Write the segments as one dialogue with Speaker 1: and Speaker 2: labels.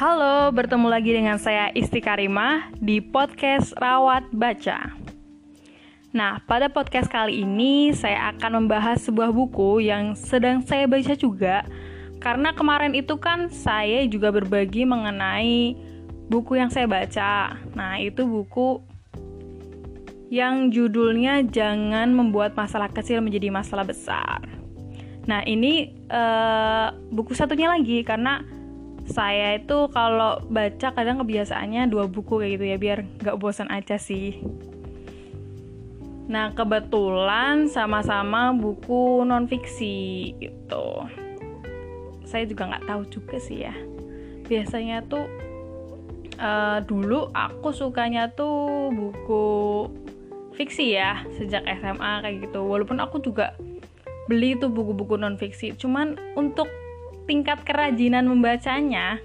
Speaker 1: Halo, bertemu lagi dengan saya Isti Karimah di podcast Rawat Baca. Nah, pada podcast kali ini saya akan membahas sebuah buku yang sedang saya baca juga karena kemarin itu kan saya juga berbagi mengenai buku yang saya baca. Nah, itu buku yang judulnya Jangan Membuat Masalah Kecil Menjadi Masalah Besar. Nah, ini uh, buku satunya lagi karena saya itu kalau baca kadang kebiasaannya dua buku kayak gitu ya biar nggak bosan aja sih. Nah, kebetulan sama-sama buku non fiksi gitu. Saya juga nggak tahu juga sih ya. Biasanya tuh uh, dulu aku sukanya tuh buku fiksi ya sejak SMA kayak gitu. Walaupun aku juga beli tuh buku-buku non fiksi cuman untuk tingkat kerajinan membacanya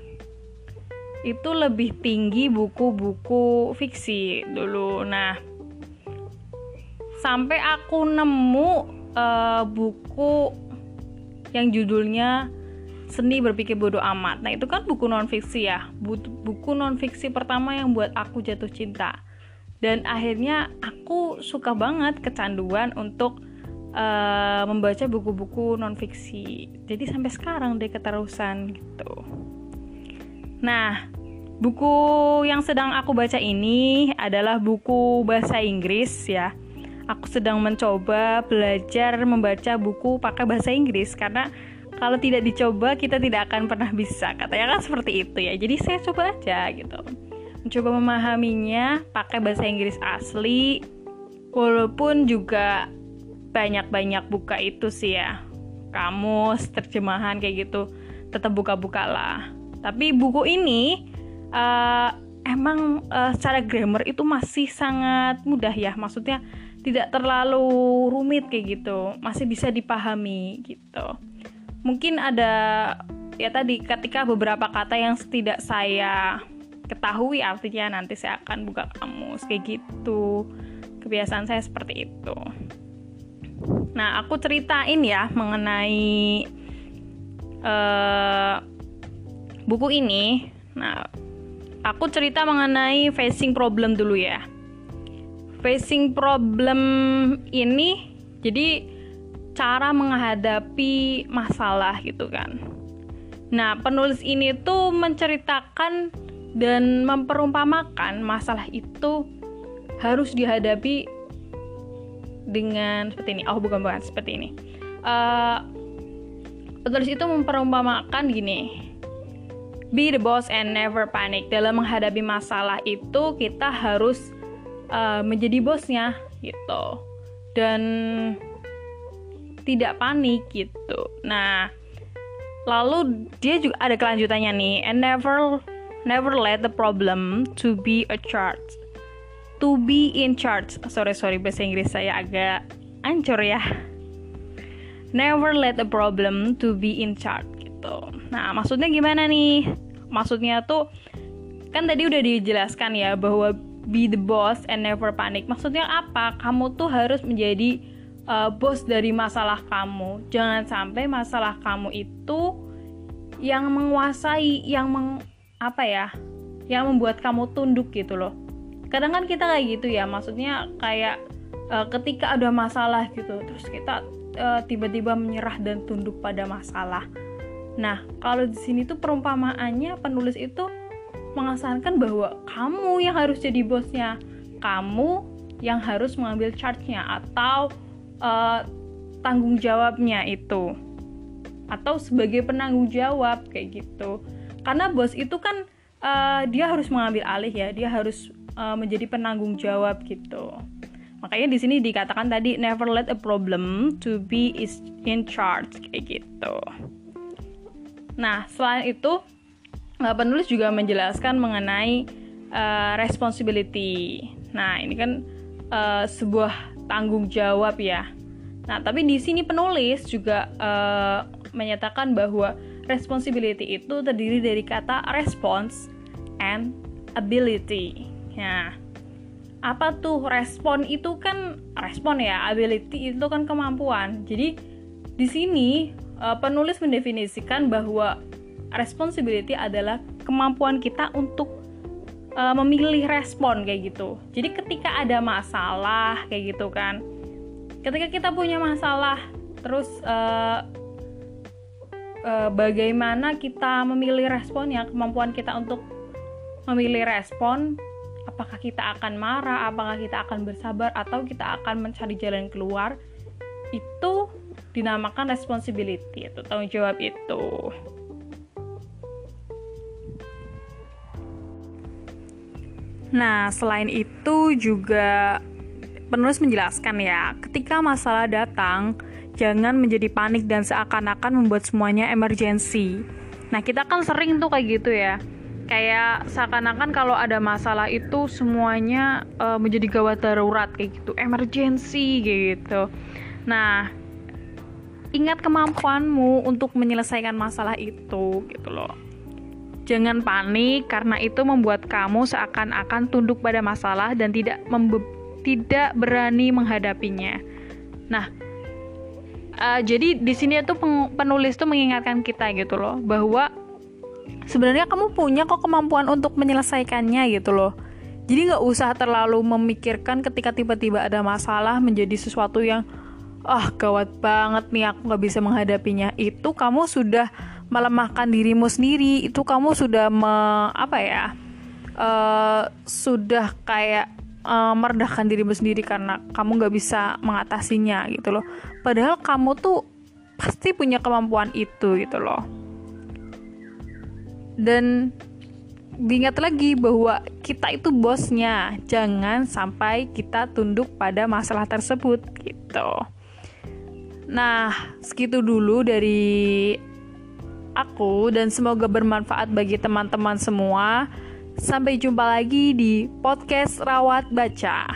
Speaker 1: itu lebih tinggi buku-buku fiksi dulu nah sampai aku nemu uh, buku yang judulnya Seni Berpikir Bodoh Amat. Nah, itu kan buku non fiksi ya. Buku non fiksi pertama yang buat aku jatuh cinta. Dan akhirnya aku suka banget kecanduan untuk uh, membaca buku-buku non fiksi jadi sampai sekarang deh keterusan gitu. Nah buku yang sedang aku baca ini adalah buku bahasa Inggris ya. Aku sedang mencoba belajar membaca buku pakai bahasa Inggris karena kalau tidak dicoba kita tidak akan pernah bisa. Katanya kan seperti itu ya. Jadi saya coba aja gitu. Mencoba memahaminya pakai bahasa Inggris asli walaupun juga banyak-banyak buka itu sih ya. Kamus terjemahan kayak gitu tetap buka-buka lah. Tapi buku ini uh, emang uh, secara grammar itu masih sangat mudah ya. Maksudnya tidak terlalu rumit kayak gitu. Masih bisa dipahami gitu. Mungkin ada ya tadi ketika beberapa kata yang tidak saya ketahui artinya nanti saya akan buka kamus kayak gitu. Kebiasaan saya seperti itu Nah, aku ceritain ya mengenai uh, buku ini. Nah, aku cerita mengenai facing problem dulu ya. Facing problem ini jadi cara menghadapi masalah gitu kan. Nah, penulis ini tuh menceritakan dan memperumpamakan masalah itu harus dihadapi dengan seperti ini. Oh bukan bukan seperti ini. Uh, penulis itu memperumpamakan gini. Be the boss and never panic. Dalam menghadapi masalah itu kita harus uh, menjadi bosnya gitu. Dan tidak panik gitu. Nah lalu dia juga ada kelanjutannya nih. And never never let the problem to be a charge to be in charge. Sorry sorry bahasa Inggris saya agak ancur ya. Never let a problem to be in charge gitu. Nah maksudnya gimana nih? Maksudnya tuh kan tadi udah dijelaskan ya bahwa be the boss and never panic. Maksudnya apa? Kamu tuh harus menjadi uh, bos dari masalah kamu. Jangan sampai masalah kamu itu yang menguasai, yang meng, apa ya? Yang membuat kamu tunduk gitu loh kadang kan kita kayak gitu ya maksudnya kayak uh, ketika ada masalah gitu terus kita uh, tiba-tiba menyerah dan tunduk pada masalah. Nah kalau di sini tuh perumpamaannya penulis itu mengesankan bahwa kamu yang harus jadi bosnya kamu yang harus mengambil charge-nya atau uh, tanggung jawabnya itu atau sebagai penanggung jawab kayak gitu. Karena bos itu kan uh, dia harus mengambil alih ya dia harus uh, menjadi penanggung jawab gitu. Makanya di sini dikatakan tadi never let a problem to be is in charge kayak gitu. Nah, selain itu uh, penulis juga menjelaskan mengenai uh, responsibility. Nah, ini kan uh, sebuah tanggung jawab ya. Nah, tapi di sini penulis juga uh, menyatakan bahwa responsibility itu terdiri dari kata response and ability. Nah, apa tuh respon itu kan respon ya, ability itu kan kemampuan. Jadi di sini uh, penulis mendefinisikan bahwa responsibility adalah kemampuan kita untuk uh, memilih respon kayak gitu. Jadi ketika ada masalah kayak gitu kan, ketika kita punya masalah, terus uh, bagaimana kita memilih respon ya, kemampuan kita untuk memilih respon, apakah kita akan marah, apakah kita akan bersabar, atau kita akan mencari jalan keluar, itu dinamakan responsibility atau tanggung jawab itu. Nah, selain itu juga penulis menjelaskan ya, ketika masalah datang, jangan menjadi panik dan seakan-akan membuat semuanya emergency. Nah, kita kan sering tuh kayak gitu ya. Kayak seakan-akan kalau ada masalah itu semuanya uh, menjadi gawat darurat kayak gitu, emergency gitu. Nah, ingat kemampuanmu untuk menyelesaikan masalah itu gitu loh. Jangan panik karena itu membuat kamu seakan-akan tunduk pada masalah dan tidak tidak berani menghadapinya. Nah, uh, jadi di sini tuh penulis tuh mengingatkan kita gitu loh bahwa sebenarnya kamu punya kok kemampuan untuk menyelesaikannya gitu loh. Jadi nggak usah terlalu memikirkan ketika tiba-tiba ada masalah menjadi sesuatu yang ah gawat banget nih aku nggak bisa menghadapinya. Itu kamu sudah melemahkan dirimu sendiri itu kamu sudah me, apa ya uh, sudah kayak uh, merendahkan dirimu sendiri karena kamu nggak bisa mengatasinya gitu loh padahal kamu tuh pasti punya kemampuan itu gitu loh dan diingat lagi bahwa kita itu bosnya jangan sampai kita tunduk pada masalah tersebut gitu nah segitu dulu dari aku dan semoga bermanfaat bagi teman-teman semua. Sampai jumpa lagi di podcast Rawat Baca.